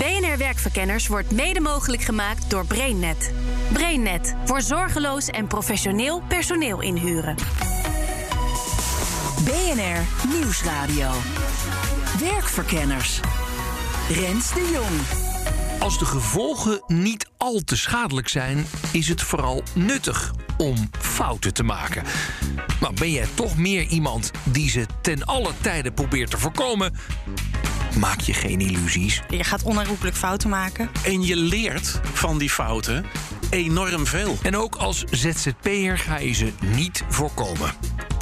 BNR Werkverkenners wordt mede mogelijk gemaakt door BrainNet. BrainNet voor zorgeloos en professioneel personeel inhuren. BNR Nieuwsradio. Werkverkenners. Rens de Jong. Als de gevolgen niet al te schadelijk zijn, is het vooral nuttig om fouten te maken. Maar ben jij toch meer iemand die ze ten alle tijde probeert te voorkomen? Maak je geen illusies. Je gaat onherroepelijk fouten maken. En je leert van die fouten enorm veel. En ook als ZZP'er ga je ze niet voorkomen.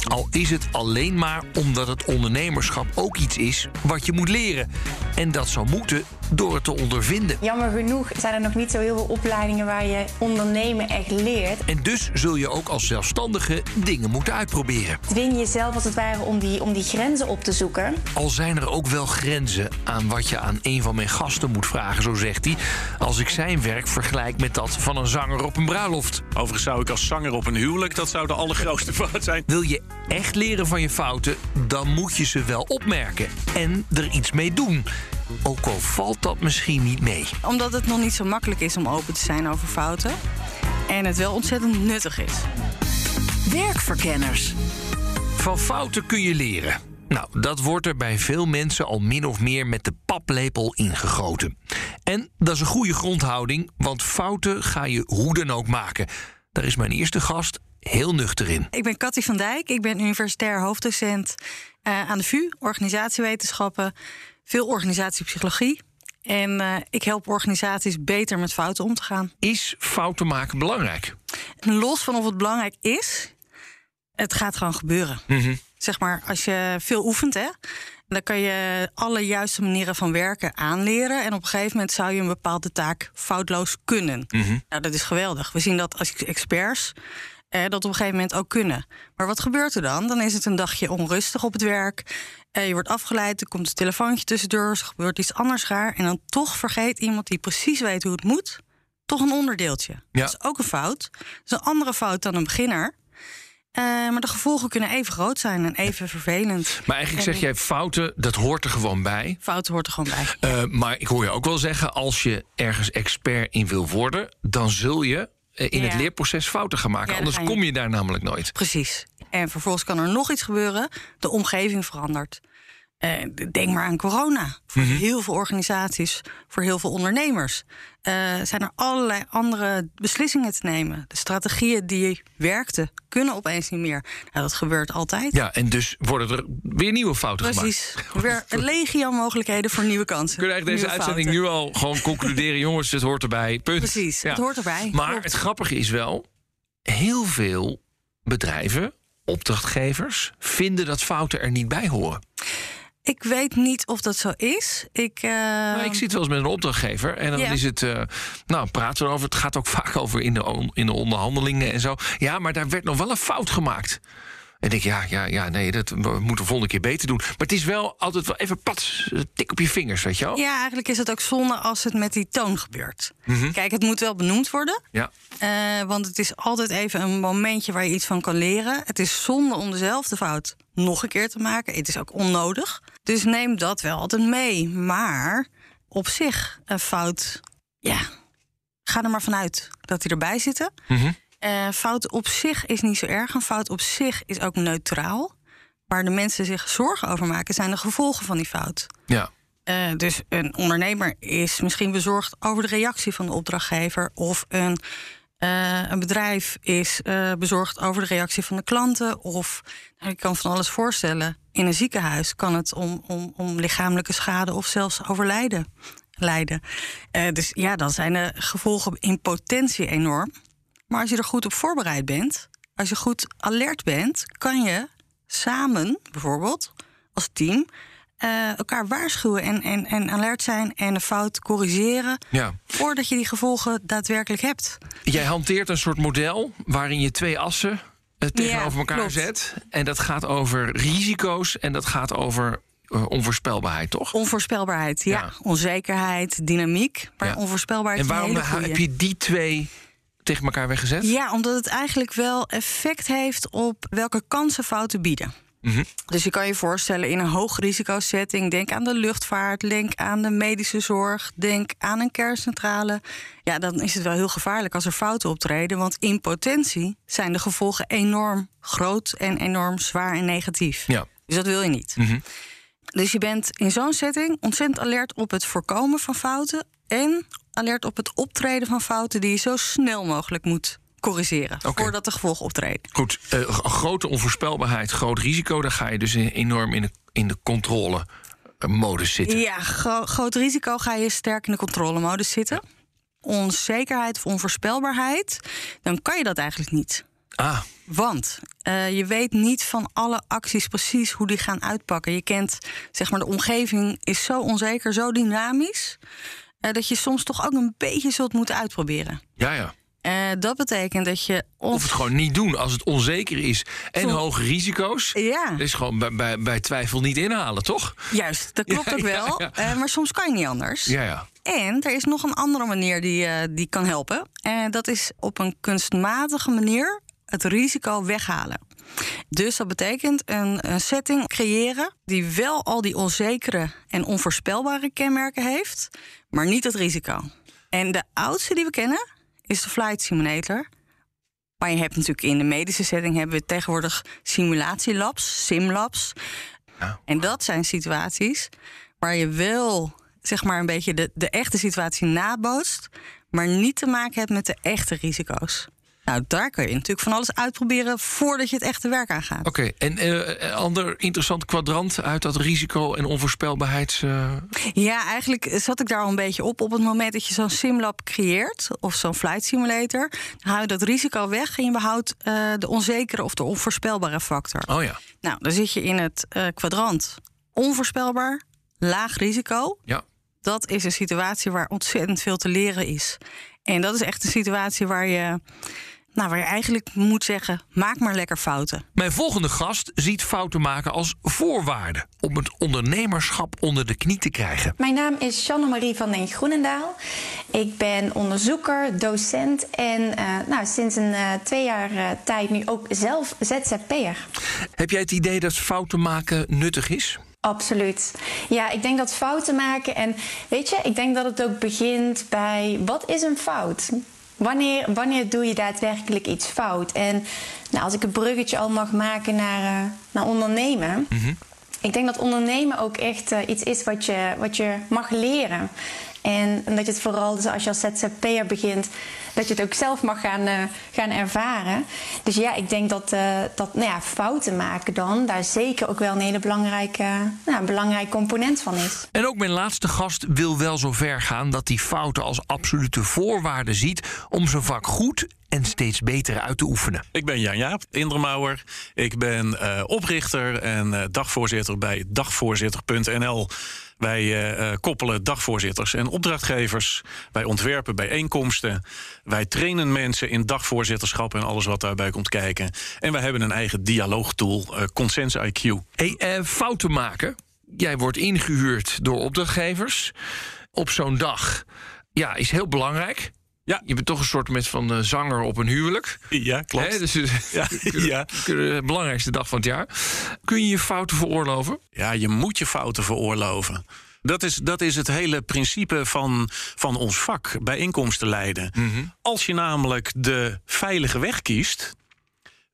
Al is het alleen maar omdat het ondernemerschap ook iets is wat je moet leren. En dat zou moeten door het te ondervinden. Jammer genoeg zijn er nog niet zo heel veel opleidingen waar je ondernemen echt leert. En dus zul je ook als zelfstandige dingen moeten uitproberen. Dwing jezelf als het ware om die, om die grenzen op te zoeken. Al zijn er ook wel grenzen aan wat je aan een van mijn gasten moet vragen, zo zegt hij. Als ik zijn werk vergelijk met dat van een zanger op een bruiloft. Overigens zou ik als zanger op een huwelijk, dat zou de allergrootste fout zijn. Wil je echt leren van je fouten, dan moet je ze wel opmerken en er iets mee doen. Ook al valt dat misschien niet mee. Omdat het nog niet zo makkelijk is om open te zijn over fouten. En het wel ontzettend nuttig is. Werkverkenners. Van fouten kun je leren. Nou, dat wordt er bij veel mensen al min of meer met de paplepel ingegoten. En dat is een goede grondhouding, want fouten ga je hoe dan ook maken. Daar is mijn eerste gast heel nuchter in. Ik ben Cathy van Dijk. Ik ben universitair hoofddocent uh, aan de VU, organisatiewetenschappen, veel organisatiepsychologie. En uh, ik help organisaties beter met fouten om te gaan. Is fouten maken belangrijk? Los van of het belangrijk is, het gaat gewoon gebeuren. Mm -hmm. Zeg maar, als je veel oefent, hè, dan kan je alle juiste manieren van werken aanleren. En op een gegeven moment zou je een bepaalde taak foutloos kunnen. Mm -hmm. Nou, dat is geweldig. We zien dat als experts eh, dat op een gegeven moment ook kunnen. Maar wat gebeurt er dan? Dan is het een dagje onrustig op het werk. Eh, je wordt afgeleid, er komt een telefoontje tussendoor, er gebeurt iets anders raar. En dan toch vergeet iemand die precies weet hoe het moet, toch een onderdeeltje. Ja. Dat is ook een fout. Dat is een andere fout dan een beginner. Uh, maar de gevolgen kunnen even groot zijn en even vervelend. Maar eigenlijk zeg jij fouten, dat hoort er gewoon bij. Fouten hoort er gewoon bij. Uh, maar ik hoor je ook wel zeggen, als je ergens expert in wil worden, dan zul je in ja. het leerproces fouten gaan maken. Ja, Anders je... kom je daar namelijk nooit. Precies. En vervolgens kan er nog iets gebeuren. De omgeving verandert. Uh, denk maar aan corona. Voor mm -hmm. heel veel organisaties, voor heel veel ondernemers. Uh, zijn er allerlei andere beslissingen te nemen. De strategieën die werkten, kunnen opeens niet meer. Nou, dat gebeurt altijd. Ja, en dus worden er weer nieuwe fouten Precies. gemaakt. Precies. Weer legio mogelijkheden voor nieuwe kansen. Kunnen eigenlijk deze uitzending nu al gewoon concluderen... jongens, het hoort erbij, punt. Precies, ja. het hoort erbij. Maar Klopt. het grappige is wel... heel veel bedrijven, opdrachtgevers... vinden dat fouten er niet bij horen. Ik weet niet of dat zo is. Ik, uh... nou, ik zit wel eens met een opdrachtgever en dan ja. is het. Uh, nou, praten we erover. Het gaat ook vaak over in de, in de onderhandelingen en zo. Ja, maar daar werd nog wel een fout gemaakt. En ik, ja, ja, ja, nee, dat moeten we volgende keer beter doen. Maar het is wel altijd wel even pats, tik op je vingers, weet je wel? Ja, eigenlijk is het ook zonde als het met die toon gebeurt. Mm -hmm. Kijk, het moet wel benoemd worden. Ja. Uh, want het is altijd even een momentje waar je iets van kan leren. Het is zonde om dezelfde fout nog een keer te maken. Het is ook onnodig. Dus neem dat wel altijd mee. Maar op zich een fout, ja, ga er maar vanuit dat die erbij zitten. Mm -hmm. Uh, fout op zich is niet zo erg. Een fout op zich is ook neutraal. Waar de mensen zich zorgen over maken, zijn de gevolgen van die fout. Ja. Uh, dus een ondernemer is misschien bezorgd over de reactie van de opdrachtgever. Of een, uh, een bedrijf is bezorgd over de reactie van de klanten. Of nou, je kan van alles voorstellen. In een ziekenhuis kan het om, om, om lichamelijke schade of zelfs overlijden leiden. dus ja, dan zijn de gevolgen in potentie enorm. Maar als je er goed op voorbereid bent, als je goed alert bent, kan je samen, bijvoorbeeld als team, eh, elkaar waarschuwen en, en, en alert zijn en de fout corrigeren. Ja. Voordat je die gevolgen daadwerkelijk hebt. Jij hanteert een soort model waarin je twee assen eh, tegenover Ja, elkaar klopt. zet. En dat gaat over risico's en dat gaat over eh, onvoorspelbaarheid, toch? Onvoorspelbaarheid, ja. Ja. Onzekerheid, dynamiek. Maar Ja. onvoorspelbaarheid En een waarom heb je die twee tegen elkaar weggezet? Ja, omdat het eigenlijk wel effect heeft op welke kansen fouten bieden. Mhm. Dus je kan je voorstellen in een hoogrisicosetting, denk aan de luchtvaart, denk aan de medische zorg, denk aan een kerncentrale. Ja, dan is het wel heel gevaarlijk als er fouten optreden, want in potentie zijn de gevolgen enorm groot en enorm zwaar en negatief. Ja. Dus dat wil je niet. Mhm. Dus je bent in zo'n setting ontzettend alert op het voorkomen van fouten en alert op het optreden van fouten die je zo snel mogelijk moet corrigeren voordat de gevolgen optreden. Goed, eh, grote onvoorspelbaarheid, groot risico. Daar ga je dus enorm in de, in de controle-modus zitten. Ja, gro- groot risico ga je sterk in de controlemodus zitten. Onzekerheid of onvoorspelbaarheid, dan kan je dat eigenlijk niet. Ah, Want eh, je weet niet van alle acties precies hoe die gaan uitpakken. Je kent, zeg maar, de omgeving is zo onzeker, zo dynamisch. eh, dat je soms toch ook een beetje zult moeten uitproberen. ja, ja. Eh, dat betekent dat je. Of het gewoon niet doen als het onzeker is en hoge risico's. Ja. Dat is gewoon bij, bij, bij twijfel niet inhalen, toch? Juist, dat klopt Ja, ook wel. ja. eh, maar soms kan je niet anders. Ja, ja. En er is nog een andere manier die, eh, die kan helpen. En dat is op een kunstmatige manier het risico weghalen. Dus dat betekent een, een setting creëren die wel al die onzekere en onvoorspelbare kenmerken heeft, maar niet het risico. En de oudste die we kennen is de Flight Simulator. Maar je hebt natuurlijk in de medische setting hebben we tegenwoordig simulatielabs, simlabs. Ja. En dat zijn situaties waar je wel zeg maar een beetje de, de echte situatie nabootst, maar niet te maken hebt met de echte risico's. Nou, daar kun je natuurlijk van alles uitproberen voordat je het echte werk aangaat. Oké, en eh, een ander interessant kwadrant uit dat risico- en onvoorspelbaarheids... eh, Ja, eigenlijk zat ik daar al een beetje op. Op het moment dat je zo'n simlab creëert, of zo'n flight simulator, dan haal je dat risico weg en je behoudt eh, de onzekere of de onvoorspelbare factor. Oh ja, Nou, dan zit je in het eh, kwadrant onvoorspelbaar, laag risico. ja. Dat is een situatie waar ontzettend veel te leren is. En dat is echt een situatie waar je, nou, waar je eigenlijk moet zeggen: maak maar lekker fouten. Mijn volgende gast ziet fouten maken als voorwaarde... om het ondernemerschap onder de knie te krijgen. Mijn naam is Janne-Marie van den Groenendaal. Ik ben onderzoeker, docent en eh, nou, sinds een eh, twee jaar eh, tijd nu ook zelf ZZP'er. Heb jij het idee dat fouten maken nuttig is? Absoluut. Ja, ik denk dat fouten maken en weet je, ik denk dat het ook begint bij wat is een fout? Wanneer, wanneer doe je daadwerkelijk iets fout? En nou, als ik een bruggetje al mag maken naar, eh, naar ondernemen. Ik denk dat ondernemen ook echt eh, iets is wat je, wat je mag leren. En, en dat je het vooral, dus als je als ZZP'er begint, dat je het ook zelf mag gaan, eh, gaan ervaren. Dus ja, ik denk dat, eh, dat nou ja, fouten maken dan, daar zeker ook wel een hele belangrijke, nou, belangrijk component van is. En ook mijn laatste gast wil wel zo ver gaan dat hij fouten als absolute voorwaarde ziet om zijn vak goed en steeds beter uit te oefenen. Ik ben Jan-Jaap Indermauer. Ik ben eh, oprichter en eh, dagvoorzitter bij dagvoorzitter.nl. Wij eh, eh, koppelen dagvoorzitters en opdrachtgevers. Wij ontwerpen bijeenkomsten. Wij trainen mensen in dagvoorzitterschap en alles wat daarbij komt kijken. En wij hebben een eigen dialoogtool, eh Consens IQ. Hey, eh, fouten maken. Jij wordt ingehuurd door opdrachtgevers op zo'n dag. Ja, is heel belangrijk. Ja. Je bent toch een soort met van eh, zanger op een huwelijk. Ja, klopt. Hè, dus eh, Ja, ja. de belangrijkste dag van het jaar. Kun je je fouten veroorloven? Ja, je moet je fouten veroorloven. Dat is, dat is het hele principe van, van ons vak, bijeenkomsten leiden. Als je namelijk de veilige weg kiest,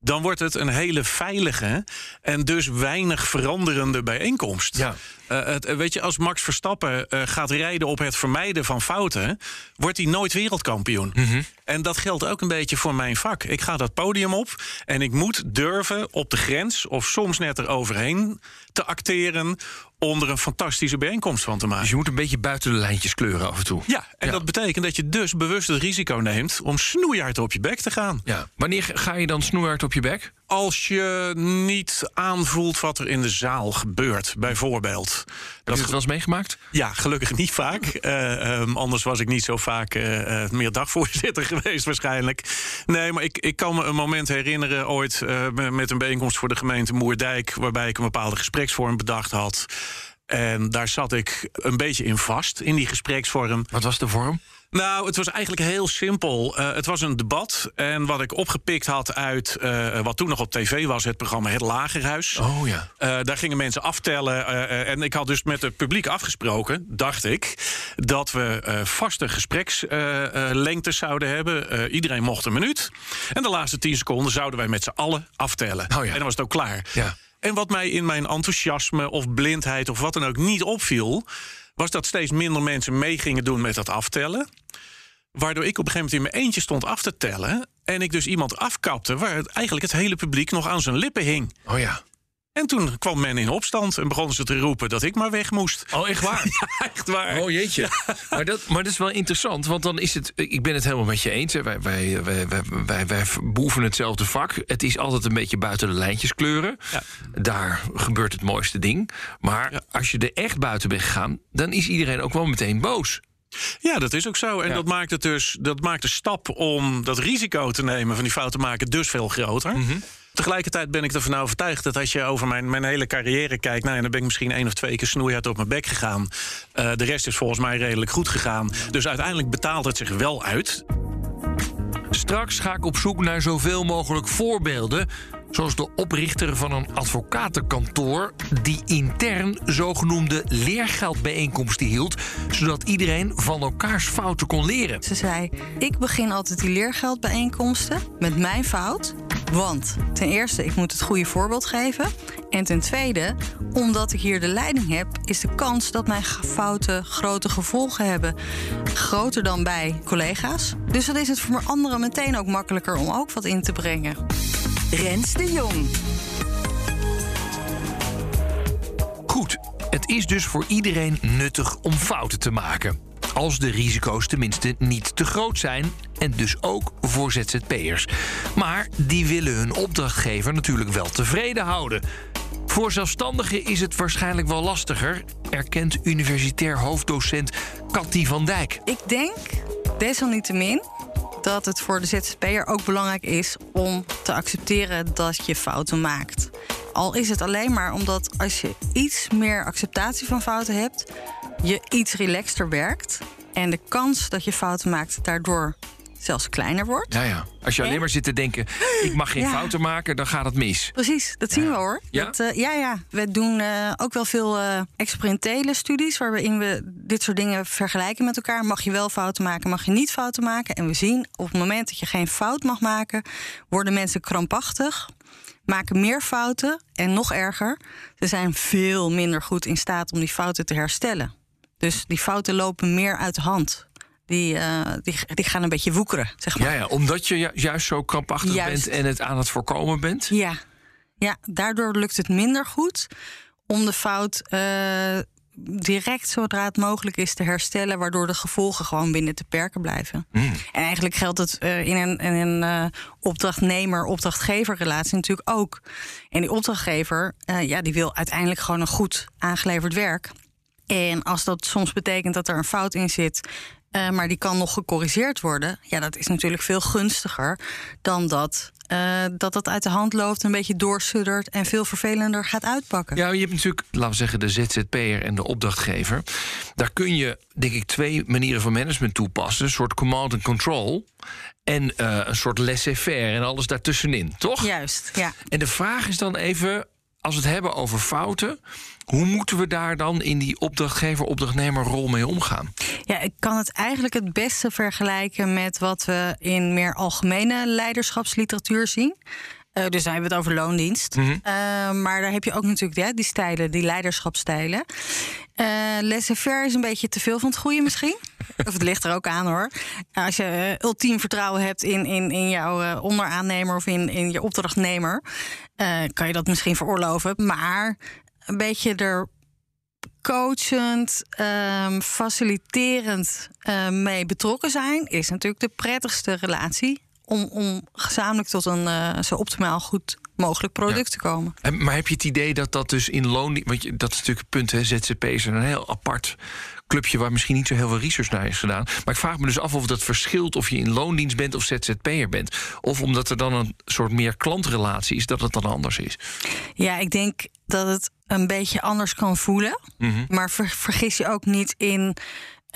dan wordt het een hele veilige en dus weinig veranderende bijeenkomst. Ja. Eh, het, eh, weet je, als Max Verstappen eh, gaat rijden op het vermijden van fouten, wordt hij nooit wereldkampioen. En dat geldt ook een beetje voor mijn vak. Ik ga dat podium op en ik moet durven op de grens of soms net eroverheen te acteren om er een fantastische bijeenkomst van te maken. Dus je moet een beetje buiten de lijntjes kleuren af en toe. Ja, en Ja. dat betekent dat je dus bewust het risico neemt om snoeihard op je bek te gaan. Ja. Wanneer ga je dan snoeihard op je bek? Als je niet aanvoelt wat er in de zaal gebeurt, bijvoorbeeld. Heb je het wel eens meegemaakt? Ja, gelukkig niet vaak. Eh, ehm, anders was ik niet zo vaak eh, eh, meer dagvoorzitter geweest waarschijnlijk. Nee, maar ik, ik kan me een moment herinneren ooit met een bijeenkomst voor de gemeente Moerdijk... waarbij ik een bepaalde gespreksvorm bedacht had. En daar zat ik een beetje in vast, in die gespreksvorm. Wat was de vorm? Nou, het was eigenlijk heel simpel. Uh, het was een debat. En wat ik opgepikt had uit uh, wat toen nog op tv was, het programma Het Lagerhuis. Oh ja. Uh, daar gingen mensen aftellen. en ik had dus met het publiek afgesproken, dacht ik, dat we vaste gesprekslengtes zouden hebben. iedereen mocht een minuut. En de laatste tien seconden zouden wij met z'n allen aftellen. Oh ja. En dan was het ook klaar. Ja. En wat mij in mijn enthousiasme of blindheid of wat dan ook niet opviel, was dat steeds minder mensen mee gingen doen met dat aftellen. Waardoor ik op een gegeven moment in mijn eentje stond af te tellen. En ik dus iemand afkapte waar het, eigenlijk het hele publiek nog aan zijn lippen hing. Oh ja. En toen kwam men in opstand en begonnen ze te roepen dat ik maar weg moest. Oh, echt waar? Ja, echt waar. Oh jeetje. Maar, dat, maar dat is wel interessant, want dan is het. Ik ben het helemaal met je eens. Hè. Wij, wij, wij, wij, wij, wij beoefenen hetzelfde vak. Het is altijd een beetje buiten de lijntjes kleuren. Ja. Daar gebeurt het mooiste ding. Maar als je er echt buiten bent gegaan, dan is iedereen ook wel meteen boos. Ja, dat is ook zo. En Ja. dat maakt het dus dat maakt de stap om dat risico te nemen van die fouten maken dus veel groter. Mhm. Tegelijkertijd ben ik ervan overtuigd dat als je over mijn, mijn hele carrière kijkt, nou, en dan ben ik misschien één of twee keer snoeihard op mijn bek gegaan. Eh, de rest is volgens mij redelijk goed gegaan. Dus uiteindelijk betaalt het zich wel uit. Straks ga ik op zoek naar zoveel mogelijk voorbeelden. Zoals de oprichter van een advocatenkantoor. die intern zogenoemde leergeldbijeenkomsten hield. zodat iedereen van elkaars fouten kon leren. Ze zei: Ik begin altijd die leergeldbijeenkomsten met mijn fout. Want ten eerste, ik moet het goede voorbeeld geven. En ten tweede, omdat ik hier de leiding heb, is de kans dat mijn fouten grote gevolgen hebben groter dan bij collega's. Dus dan is het voor anderen meteen ook makkelijker om ook wat in te brengen. Rens de Jong. Goed, het is dus voor iedereen nuttig om fouten te maken. Als de risico's tenminste niet te groot zijn. En dus ook voor ZZP'ers. Maar die willen hun opdrachtgever natuurlijk wel tevreden houden. Voor zelfstandigen is het waarschijnlijk wel lastiger, erkent universitair hoofddocent Cathy van Dijk. Ik denk desalniettemin dat het voor de ZZP'er ook belangrijk is om te accepteren dat je fouten maakt. Al is het alleen maar omdat als je iets meer acceptatie van fouten hebt, je iets relaxter werkt en de kans dat je fouten maakt daardoor zelfs kleiner wordt. Nou ja, als je alleen maar zit te denken: ik mag geen Ja. fouten maken, dan gaat het mis. Precies, dat zien we hoor. Ja? Dat, eh, ja, ja. We doen eh, ook wel veel eh, experimentele studies waarin we dit soort dingen vergelijken met elkaar. Mag je wel fouten maken, mag je niet fouten maken? En we zien op het moment dat je geen fout mag maken, worden mensen krampachtig, maken meer fouten en nog erger, ze zijn veel minder goed in staat om die fouten te herstellen. Dus die fouten lopen meer uit de hand. Die, eh, die, die gaan een beetje woekeren, zeg maar. Ja, ja, omdat je ju- juist zo krampachtig Juist. bent en het aan het voorkomen bent. Ja. ja, daardoor lukt het minder goed om de fout eh, direct zodra het mogelijk is te herstellen, waardoor de gevolgen gewoon binnen te perken blijven. En eigenlijk geldt het eh, in een, in een eh, opdrachtnemer-opdrachtgever relatie natuurlijk ook. En die opdrachtgever, ja, die wil uiteindelijk gewoon een goed aangeleverd werk. En als dat soms betekent dat er een fout in zit, eh, maar die kan nog gecorrigeerd worden, ja, dat is natuurlijk veel gunstiger dan dat. eh, dat dat uit de hand loopt, een beetje doorsuddert en veel vervelender gaat uitpakken. Ja, je hebt natuurlijk, laten we zeggen, de ZZP'er en de opdrachtgever. Daar kun je, denk ik, twee manieren van management toepassen. Een soort command and control. En eh, een soort laissez-faire en alles daartussenin, toch? Juist, ja. En de vraag is dan even, als we het hebben over fouten... hoe moeten we daar dan in die opdrachtgever-opdrachtnemer-rol mee omgaan? Ja, ik kan het eigenlijk het beste vergelijken met wat we in meer algemene leiderschapsliteratuur zien. Eh, dus dan hebben we het over loondienst. Mhm. Eh, maar daar heb je ook natuurlijk ja, die stijlen, die leiderschapstijlen. Eh laissez-faire is een beetje te veel van het goede misschien. of het ligt er ook aan hoor. Als je ultiem vertrouwen hebt in, in, in jouw onderaannemer of in, in je opdrachtnemer, kan je dat misschien veroorloven. Maar een beetje er coachend, ehm, faciliterend eh, mee betrokken zijn, is natuurlijk de prettigste relatie om, om gezamenlijk tot een uh, zo optimaal goed mogelijk product te komen. En, maar heb je het idee dat dat dus in loon... Want je, dat is natuurlijk het punt, hè, ZZP is een heel apart clubje... waar misschien niet zo heel veel research naar is gedaan. Maar ik vraag me dus af of dat verschilt of je in loondienst bent... of ZZP'er bent. Of omdat er dan een soort meer klantrelatie is... dat het dan anders is. Ja, ik denk dat het een beetje anders kan voelen. Mhm. Maar vergis je ook niet in...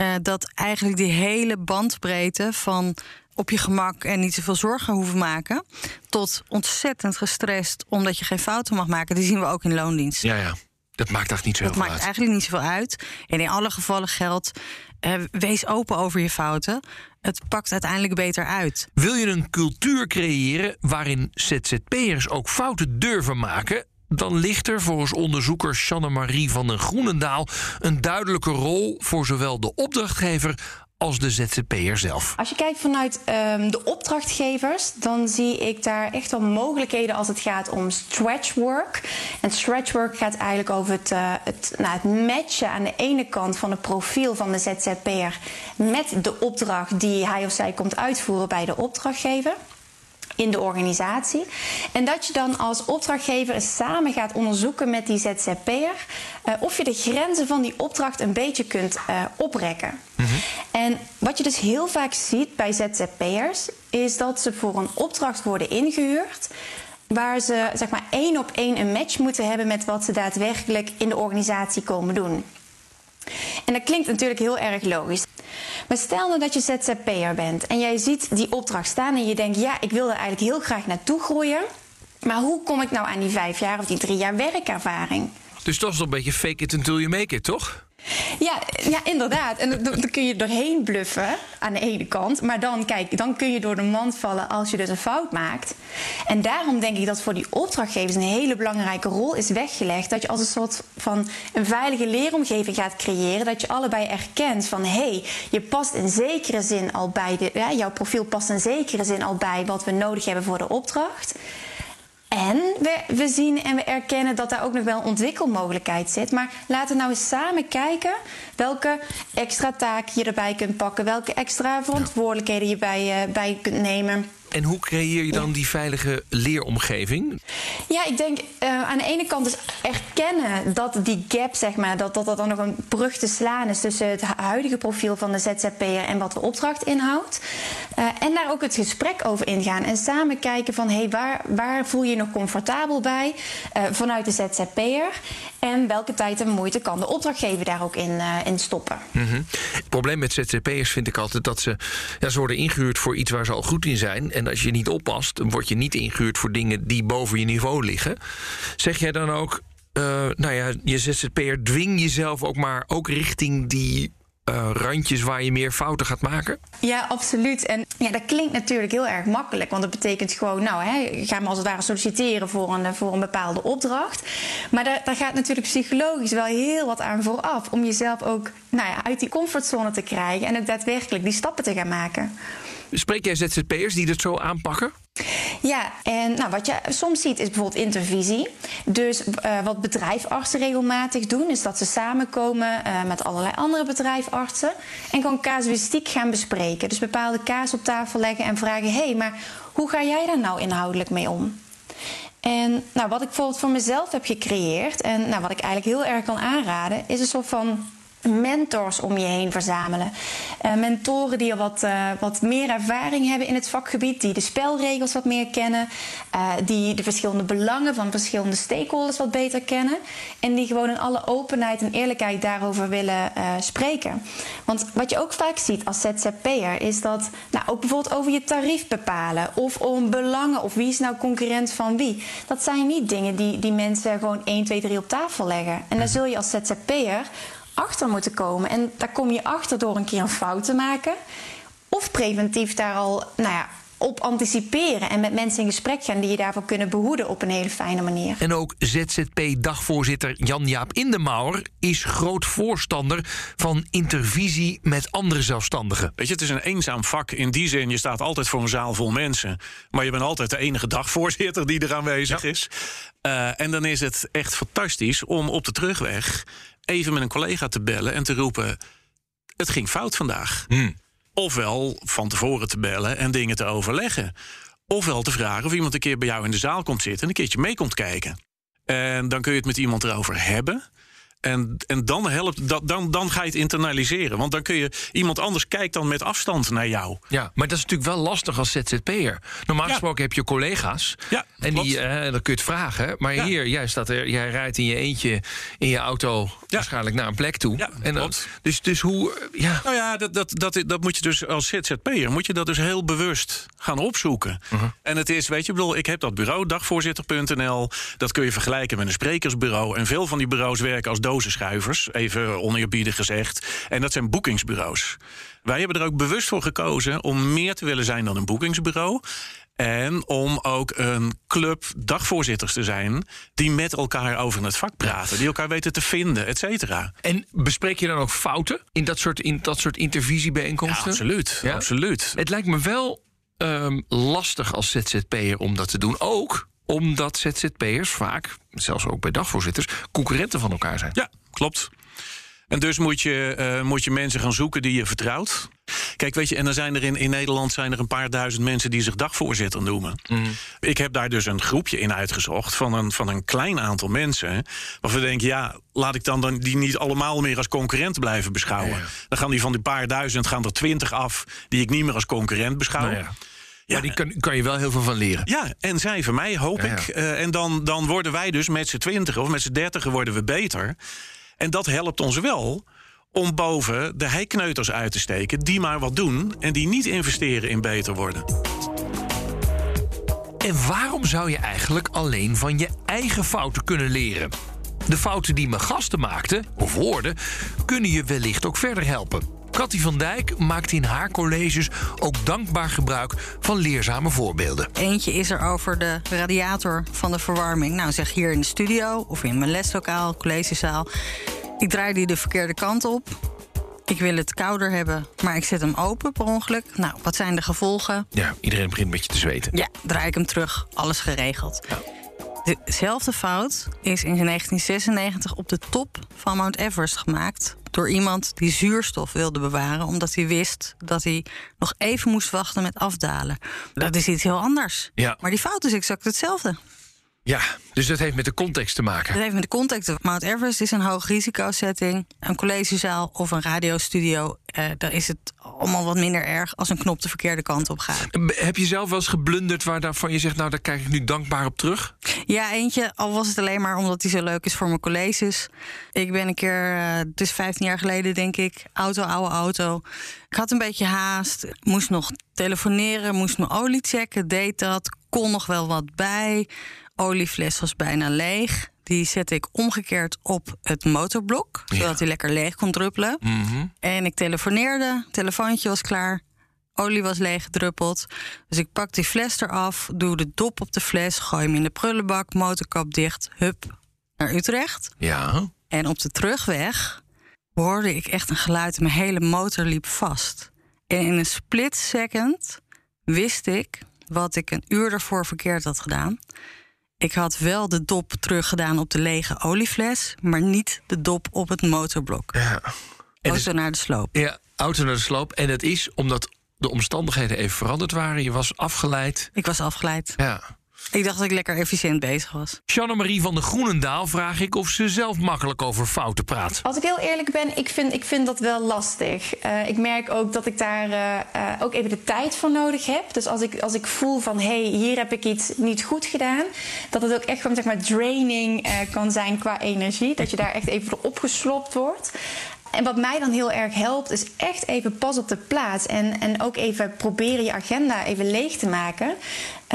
Uh, dat eigenlijk die hele bandbreedte van op je gemak en niet zoveel zorgen hoeven maken. Tot ontzettend gestrest omdat je geen fouten mag maken. Die zien we ook in loondienst. Ja, ja. Dat maakt echt niet zo dat veel uit. maakt eigenlijk niet zoveel uit. En in alle gevallen geldt, eh, wees open over je fouten. Het pakt uiteindelijk beter uit. Wil je een cultuur creëren waarin ZZP'ers ook fouten durven maken? Dan ligt er volgens onderzoeker Shanne-Marie van den Groenendaal een duidelijke rol voor zowel de opdrachtgever als de ZZP'er zelf. Als je kijkt vanuit um, de opdrachtgevers, dan zie ik daar echt wel mogelijkheden als het gaat om stretch work. En stretch work gaat eigenlijk over het, uh, het, nou, het matchen aan de ene kant van het profiel van de ZZP'er met de opdracht die hij of zij komt uitvoeren bij de opdrachtgever in de organisatie. En dat je dan als opdrachtgever samen gaat onderzoeken met die ZZP'er uh, of je de grenzen van die opdracht een beetje kunt uh, oprekken. Mm -hmm. En wat je dus heel vaak ziet bij ZZP'ers is dat ze voor een opdracht worden ingehuurd waar ze zeg maar één op één een match moeten hebben met wat ze daadwerkelijk in de organisatie komen doen. En dat klinkt natuurlijk heel erg logisch. Maar stel nou dat je ZZP'er bent en jij ziet die opdracht staan en je denkt: ja, ik wil er eigenlijk heel graag naartoe groeien. Maar hoe kom ik nou aan die vijf jaar of die drie jaar werkervaring? Dus dat is een beetje fake it until you make it, toch? Ja, ja inderdaad. En dan kun je doorheen bluffen aan de ene kant. Maar dan, kijk, dan kun je door de mand vallen als je dus een fout maakt. En daarom denk ik dat voor die opdrachtgevers een hele belangrijke rol is weggelegd. Dat je als een soort van een veilige leeromgeving gaat creëren. Dat je allebei erkent van hé, hey, je past in zekere zin al bij de. Jouw profiel past in zekere zin al bij wat we nodig hebben voor de opdracht. En we, we zien en we erkennen dat daar ook nog wel ontwikkelmogelijkheid zit. Maar laten we nou eens samen kijken welke extra taken je erbij kunt pakken, welke extra verantwoordelijkheden je bij, uh, bij kunt nemen. En hoe creëer je dan die veilige leeromgeving? Ja, ik denk uh, aan de ene kant dus erkennen dat die gap, zeg maar, dat, dat dan nog een brug te slaan is tussen het huidige profiel van de ZZP'er en wat de opdracht inhoudt. Uh, en daar ook het gesprek over ingaan en samen kijken van hé, hey, waar, waar voel je je nog comfortabel bij uh, vanuit de ZZP'er en welke tijd en moeite kan de opdrachtgever daar ook in, in stoppen. -hmm. Het probleem met ZZP'ers vind ik altijd dat ze, ja, ze worden ingehuurd voor iets waar ze al goed in zijn. En als je niet oppast, dan word je niet ingehuurd voor dingen die boven je niveau liggen. Zeg jij dan ook, uh, nou ja, je ZZP'er, dwing jezelf ook maar ook richting die uh, randjes waar je meer fouten gaat maken? Ja, absoluut. En ja, dat klinkt natuurlijk heel erg makkelijk. Want dat betekent gewoon, nou, hè, ga maar als het ware solliciteren voor een, voor een bepaalde opdracht. Maar daar, daar gaat natuurlijk psychologisch wel heel wat aan vooraf. Om jezelf ook nou ja, uit die comfortzone te krijgen en ook daadwerkelijk die stappen te gaan maken. Spreek jij ZZP'ers die dat zo aanpakken? Ja, en nou, wat je soms ziet is bijvoorbeeld intervisie. Dus uh, wat bedrijfartsen regelmatig doen, is dat ze samenkomen uh, met allerlei andere bedrijfartsen en gewoon casuïstiek gaan bespreken. Dus bepaalde kaas op tafel leggen en vragen: hé, hey, maar hoe ga jij daar nou inhoudelijk mee om? En nou, wat ik bijvoorbeeld voor mezelf heb gecreëerd en nou, wat ik eigenlijk heel erg kan aanraden, is een soort van mentors om je heen verzamelen. Uh, mentoren die al wat, uh, wat meer ervaring hebben in het vakgebied, die de spelregels wat meer kennen, uh, die de verschillende belangen van verschillende stakeholders wat beter kennen en die gewoon in alle openheid en eerlijkheid daarover willen spreken. Want wat je ook vaak ziet als ZZP'er is dat nou, ook bijvoorbeeld over je tarief bepalen of om belangen of wie is nou concurrent van wie. Dat zijn niet dingen die, die mensen gewoon 1, 2, 3 op tafel leggen. En daar zul je als ZZP'er achter moeten komen. En daar kom je achter door een keer een fout te maken. Of preventief daar al nou ja, op anticiperen en met mensen in gesprek gaan die je daarvoor kunnen behoeden op een hele fijne manier. En ook ZZP-dagvoorzitter Jan-Jaap Indemauer is groot voorstander van intervisie met andere zelfstandigen. Weet je, het is een eenzaam vak in die zin. Je staat altijd voor een zaal vol mensen, maar je bent altijd de enige dagvoorzitter die er aanwezig is. Uh, en dan is het echt fantastisch om op de terugweg even met een collega te bellen en te roepen: Het ging fout vandaag. Hmm. ofwel van tevoren te bellen en dingen te overleggen. Ofwel te vragen of iemand een keer bij jou in de zaal komt zitten en een keertje mee komt kijken. En dan kun je het met iemand erover hebben. En, en dan helpt dat, dan, dan ga je het internaliseren. Want dan kun je iemand anders kijkt dan met afstand naar jou. Ja, maar dat is natuurlijk wel lastig als ZZP'er. Normaal gesproken heb je collega's. Ja, en die, eh, dan kun je het vragen. Maar hier, jij, staat er, jij rijdt in je eentje in je auto waarschijnlijk naar een plek toe. Ja, en dan, dus, dus hoe. Ja. Nou ja, dat, dat, dat, dat moet je dus als ZZP'er moet je dat dus heel bewust gaan opzoeken. Mhm. En het is, weet je, ik bedoel, ik heb dat bureau, dagvoorzitter.nl. Dat kun je vergelijken met een sprekersbureau. En veel van die bureaus werken als dozenschuivers, even oneerbiedig gezegd. En dat zijn boekingsbureaus. Wij hebben er ook bewust voor gekozen om meer te willen zijn dan een boekingsbureau. En om ook een club dagvoorzitters te zijn die met elkaar over het vak praten, die elkaar weten te vinden, et cetera. En bespreek je dan ook fouten in dat soort, in dat soort intervisiebijeenkomsten? Ja, absoluut, ja? absoluut. Het lijkt me wel um, lastig als ZZP'er om dat te doen. Ook omdat ZZP'ers vaak, zelfs ook bij dagvoorzitters, concurrenten van elkaar zijn. Ja, klopt. En dus moet je, uh, moet je mensen gaan zoeken die je vertrouwt. Kijk, weet je, en dan zijn er in, in Nederland zijn er een paar duizend mensen die zich dagvoorzitter noemen. Mm. Ik heb daar dus een groepje in uitgezocht van een, van een klein aantal mensen. Waarvan we denken, ja, laat ik dan, dan die niet allemaal meer als concurrent blijven beschouwen. Dan gaan die van die paar duizend gaan er twintig af die ik niet meer als concurrent beschouw. Nou. Ja, maar die kan, kan, je wel heel veel van leren. Ja, en zij van mij, hoop ja, ik. Uh, en dan, dan worden wij dus met z'n twintigen of met z'n dertigen worden we beter. En dat helpt ons wel om boven de heikneuters uit te steken... die maar wat doen en die niet investeren in beter worden. En waarom zou je eigenlijk alleen van je eigen fouten kunnen leren? De fouten die mijn gasten maakten, of woorden, kunnen je wellicht ook verder helpen. Cathy van Dijk maakt in haar colleges ook dankbaar gebruik van leerzame voorbeelden. Eentje is er over de radiator van de verwarming. Nou, zeg hier in de studio of in mijn leslokaal, collegezaal. Ik draai die de verkeerde kant op. Ik wil het kouder hebben, maar ik zet hem open per ongeluk. Nou, wat zijn de gevolgen? Ja, iedereen begint een beetje te zweten. Ja, draai ik hem terug, alles geregeld. Ja. Dezelfde fout is in 1996 op de top van Mount Everest gemaakt. Door iemand die zuurstof wilde bewaren, omdat hij wist dat hij nog even moest wachten met afdalen. Dat is iets heel anders. Ja. Maar die fout is exact hetzelfde. Ja, dus dat heeft met de context te maken. Dat heeft met de context. Mount Everest is een hoog risicosetting. Een collegezaal of een radiostudio, eh, daar is het allemaal wat minder erg als een knop de verkeerde kant op gaat. Heb je zelf wel eens geblunderd waarvan je zegt, nou daar kijk ik nu dankbaar op terug? Ja, eentje, al was het alleen maar omdat hij zo leuk is voor mijn colleges. Ik ben een keer, het is 15 jaar geleden denk ik, auto, oude auto. Ik had een beetje haast, moest nog telefoneren, moest mijn olie checken, deed dat, kon nog wel wat bij oliefles was bijna leeg. Die zette ik omgekeerd op het motorblok, zodat hij lekker leeg kon druppelen. Mm -hmm. En ik telefoneerde, telefoontje was klaar, olie was leeg gedruppeld. Dus ik pak die fles eraf, doe de dop op de fles, gooi hem in de prullenbak, motorkap dicht, hup, naar Utrecht. Ja. En op de terugweg hoorde ik echt een geluid, mijn hele motor liep vast. En in een split second wist ik wat ik een uur ervoor verkeerd had gedaan. Ik had wel de dop teruggedaan op de lege oliefles, maar niet de dop op het motorblok. Ja. En auto naar de sloop. Ja, auto naar de sloop. En dat is omdat de omstandigheden even veranderd waren. Je was afgeleid. Ik was afgeleid. Ja. Ik dacht dat ik lekker efficiënt bezig was. Jeanne-Marie van de Groenendaal vraag ik of ze zelf makkelijk over fouten praat. Als ik heel eerlijk ben, ik vind, ik vind dat wel lastig. Uh, ik merk ook dat ik daar uh, uh, ook even de tijd voor nodig heb. Dus als ik, als ik voel van, hé, hey, hier heb ik iets niet goed gedaan... dat het ook echt gewoon, zeg maar, draining kan zijn qua energie. Dat je daar echt even voor opgeslopt wordt. En wat mij dan heel erg helpt, is echt even pas op de plaats. En, en ook even proberen je agenda even leeg te maken.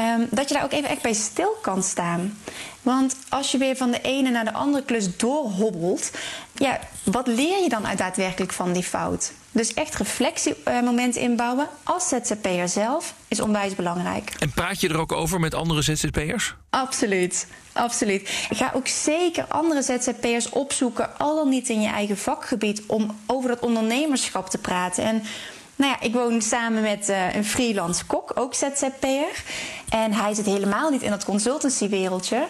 Um, dat je daar ook even echt bij stil kan staan. Want als je weer van de ene naar de andere klus doorhobbelt, ja, wat leer je dan uit daadwerkelijk van die fout? Dus echt reflectiemomenten inbouwen als ZZP'er zelf is onwijs belangrijk. En praat je er ook over met andere ZZP'ers? Absoluut, absoluut. Ga ook zeker andere ZZP'ers opzoeken, al dan niet in je eigen vakgebied, om over dat ondernemerschap te praten. En nou ja, ik woon samen met uh, een freelance kok, ook ZZP'er. En hij zit helemaal niet in dat consultancywereldje.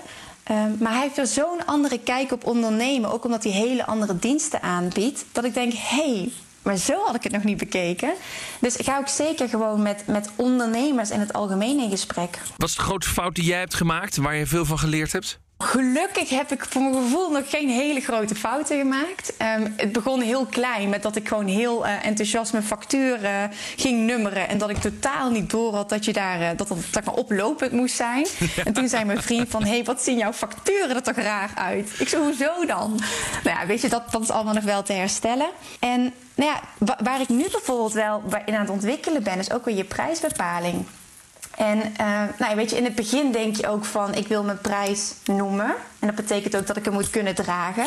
Uh, maar hij heeft er zo'n andere kijk op ondernemen, ook omdat hij hele andere diensten aanbiedt, dat ik denk: hé, hey, maar zo had ik het nog niet bekeken. Dus ga ook zeker gewoon met, met ondernemers in het algemeen in gesprek. Wat is de grootste fout die jij hebt gemaakt, waar je veel van geleerd hebt? Gelukkig heb ik voor mijn gevoel nog geen hele grote fouten gemaakt. Um, het begon heel klein met dat ik gewoon heel uh, enthousiast mijn facturen ging nummeren. En dat ik totaal niet door had dat je daar uh, dat, dat, dat maar oplopend moest zijn. Ja. En toen zei mijn vriend van, hé, hey, wat zien jouw facturen er toch raar uit? Ik zei, hoezo dan? Nou ja, weet je, dat, dat is allemaal nog wel te herstellen. En nou ja, waar ik nu bijvoorbeeld wel in aan het ontwikkelen ben, is ook weer je prijsbepaling. En uh, nou, weet je, in het begin denk je ook van ik wil mijn prijs noemen. En dat betekent ook dat ik hem moet kunnen dragen.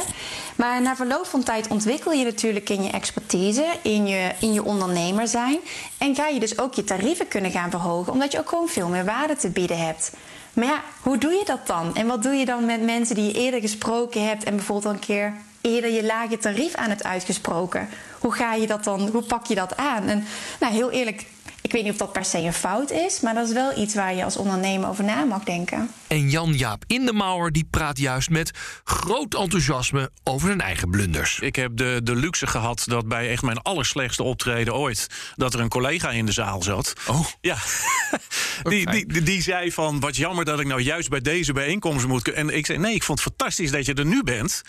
Maar na verloop van tijd ontwikkel je natuurlijk in je expertise, in je, in je ondernemer zijn. En ga je dus ook je tarieven kunnen gaan verhogen, omdat je ook gewoon veel meer waarde te bieden hebt. Maar ja, hoe doe je dat dan? En wat doe je dan met mensen die je eerder gesproken hebt en bijvoorbeeld al een keer eerder je lage tarief aan het uitgesproken? Hoe ga je dat dan, hoe pak je dat aan? En nou, heel eerlijk, ik weet niet of dat per se een fout is, maar dat is wel iets waar je als ondernemer over na mag denken. En Jan-Jaap Indemauer die praat juist met groot enthousiasme over zijn eigen blunders. Ik heb de, de luxe gehad dat bij echt mijn allerslechtste optreden ooit... dat er een collega in de zaal zat. Oh. Ja. die, die, die, die, zei van, wat jammer dat ik nou juist bij deze bijeenkomst moet... En ik zei, nee, ik vond het fantastisch dat je er nu bent...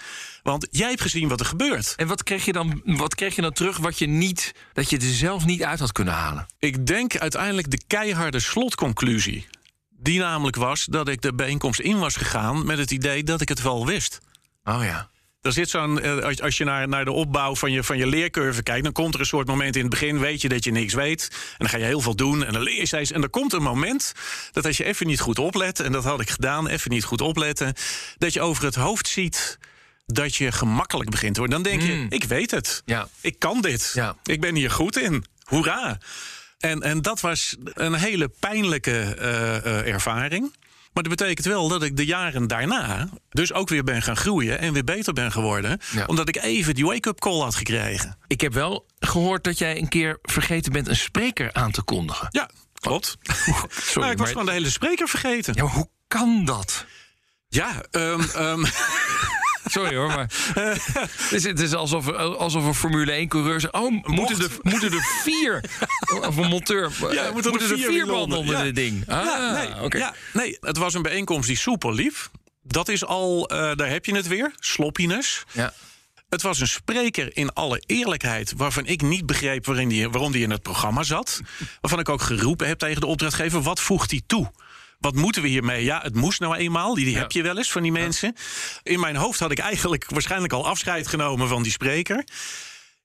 Want jij hebt gezien wat er gebeurt. En wat kreeg je dan, wat kreeg je dan terug wat je niet, dat je er zelf niet uit had kunnen halen? Ik denk uiteindelijk de keiharde slotconclusie. Die namelijk was dat ik de bijeenkomst in was gegaan met het idee dat ik het wel wist. Oh ja. Er zit zo'n, als je naar, naar de opbouw van je, van je leercurve kijkt, dan komt er een soort moment in het begin, weet je dat je niks weet. En dan ga je heel veel doen en dan leer je steeds. En er komt een moment dat als je even niet goed oplet, en dat had ik gedaan, even niet goed opletten, dat je over het hoofd ziet dat je gemakkelijk begint te worden. Dan denk je, mm. ik weet het. Ja. Ik kan dit. Ja. Ik ben hier goed in. Hoera. En, en dat was een hele pijnlijke uh, uh, ervaring. Maar dat betekent wel dat ik de jaren daarna dus ook weer ben gaan groeien en weer beter ben geworden. Ja. Omdat ik even die wake-up call had gekregen. Ik heb wel gehoord dat jij een keer vergeten bent een spreker aan te kondigen. Ja, klopt. Sorry, maar ik was gewoon de hele spreker vergeten. Ja, maar hoe kan dat? Ja, um, um Sorry hoor, maar. het, is, het is alsof, alsof een Formule 1-coureur zegt: Oh, moeten er, moeten er vier. Of een monteur. Ja, moeten, moeten er, vier, banden onder ja. dit ding? Ah, ja, nee, okay. ja, nee, het was een bijeenkomst die soepel liep. Dat is al, uh, daar heb je het weer, sloppiness. Ja. Het was een spreker in alle eerlijkheid waarvan ik niet begreep waarin die, waarom die in het programma zat. Waarvan ik ook geroepen heb tegen de opdrachtgever: wat voegt hij toe? Wat moeten we hiermee? Ja, het moest nou eenmaal. Die, die ja. heb je wel eens van die mensen. Ja. In mijn hoofd had ik eigenlijk waarschijnlijk al afscheid genomen van die spreker.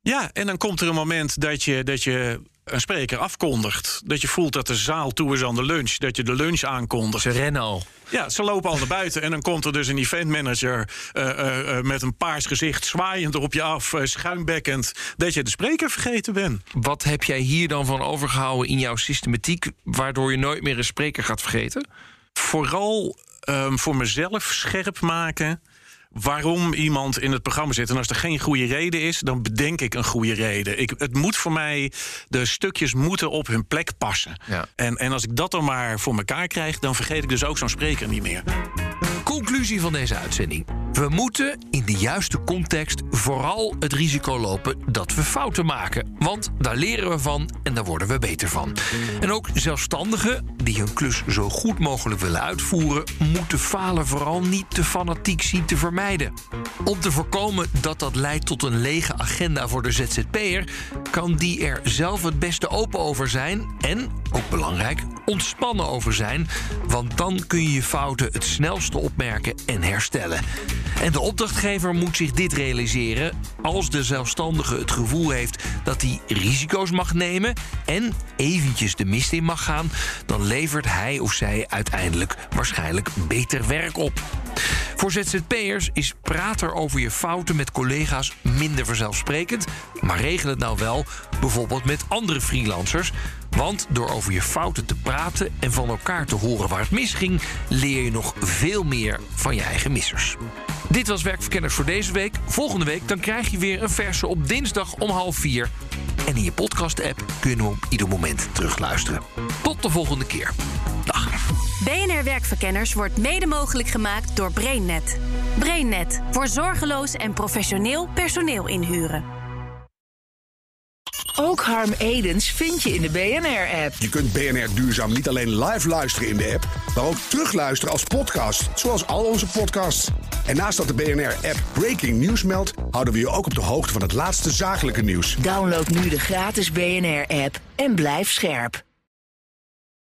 Ja, en dan komt er een moment dat je, dat je een spreker afkondigt. Dat je voelt dat de zaal toe is aan de lunch. Dat je de lunch aankondigt. Ze rennen al. Ja, ze lopen al naar buiten. En dan komt er dus een eventmanager uh, uh, met een paars gezicht... zwaaiend op je af, schuimbekkend... dat je de spreker vergeten bent. Wat heb jij hier dan van overgehouden in jouw systematiek... waardoor je nooit meer een spreker gaat vergeten? Vooral um, voor mezelf scherp maken waarom iemand in het programma zit. En als er geen goede reden is, dan bedenk ik een goede reden. Ik, het moet voor mij, de stukjes moeten op hun plek passen. Ja. En, en als ik dat dan maar voor elkaar krijg, dan vergeet ik dus ook zo'n spreker niet meer. Conclusie van deze uitzending. We moeten in de juiste context vooral het risico lopen dat we fouten maken. Want daar leren we van en daar worden we beter van. En ook zelfstandigen die hun klus zo goed mogelijk willen uitvoeren, moeten falen vooral niet te fanatiek zien te vermijden. Om te voorkomen dat dat leidt tot een lege agenda voor de ZZP'er, kan die er zelf het beste open over zijn en, ook belangrijk, ontspannen over zijn. Want dan kun je je fouten het snelste opmerken en herstellen. En de opdrachtgever moet zich dit realiseren als de zelfstandige het gevoel heeft dat hij risico's mag nemen en eventjes de mist in mag gaan, dan levert hij of zij uiteindelijk waarschijnlijk beter werk op. Voor ZZP'ers is praten over je fouten met collega's minder vanzelfsprekend, maar regel het nou wel, bijvoorbeeld met andere freelancers. Want door over je fouten te praten en van elkaar te horen waar het misging, leer je nog veel meer van je eigen missers. Dit was Werkverkenners voor deze week. Volgende week dan krijg je weer een verse op dinsdag om half vier. En in je podcast-app kun je hem op ieder moment terugluisteren. Tot de volgende keer. Dag. BNR Werkverkenners wordt mede mogelijk gemaakt door BrainNet. BrainNet voor zorgeloos en professioneel personeel inhuren. Ook Harm Edens vind je in de BNR-app. Je kunt BNR Duurzaam niet alleen live luisteren in de app, maar ook terugluisteren als podcast, zoals al onze podcasts. En naast dat de BNR-app Breaking News meldt, houden we je ook op de hoogte van het laatste zakelijke nieuws. Download nu de gratis BNR-app en blijf scherp.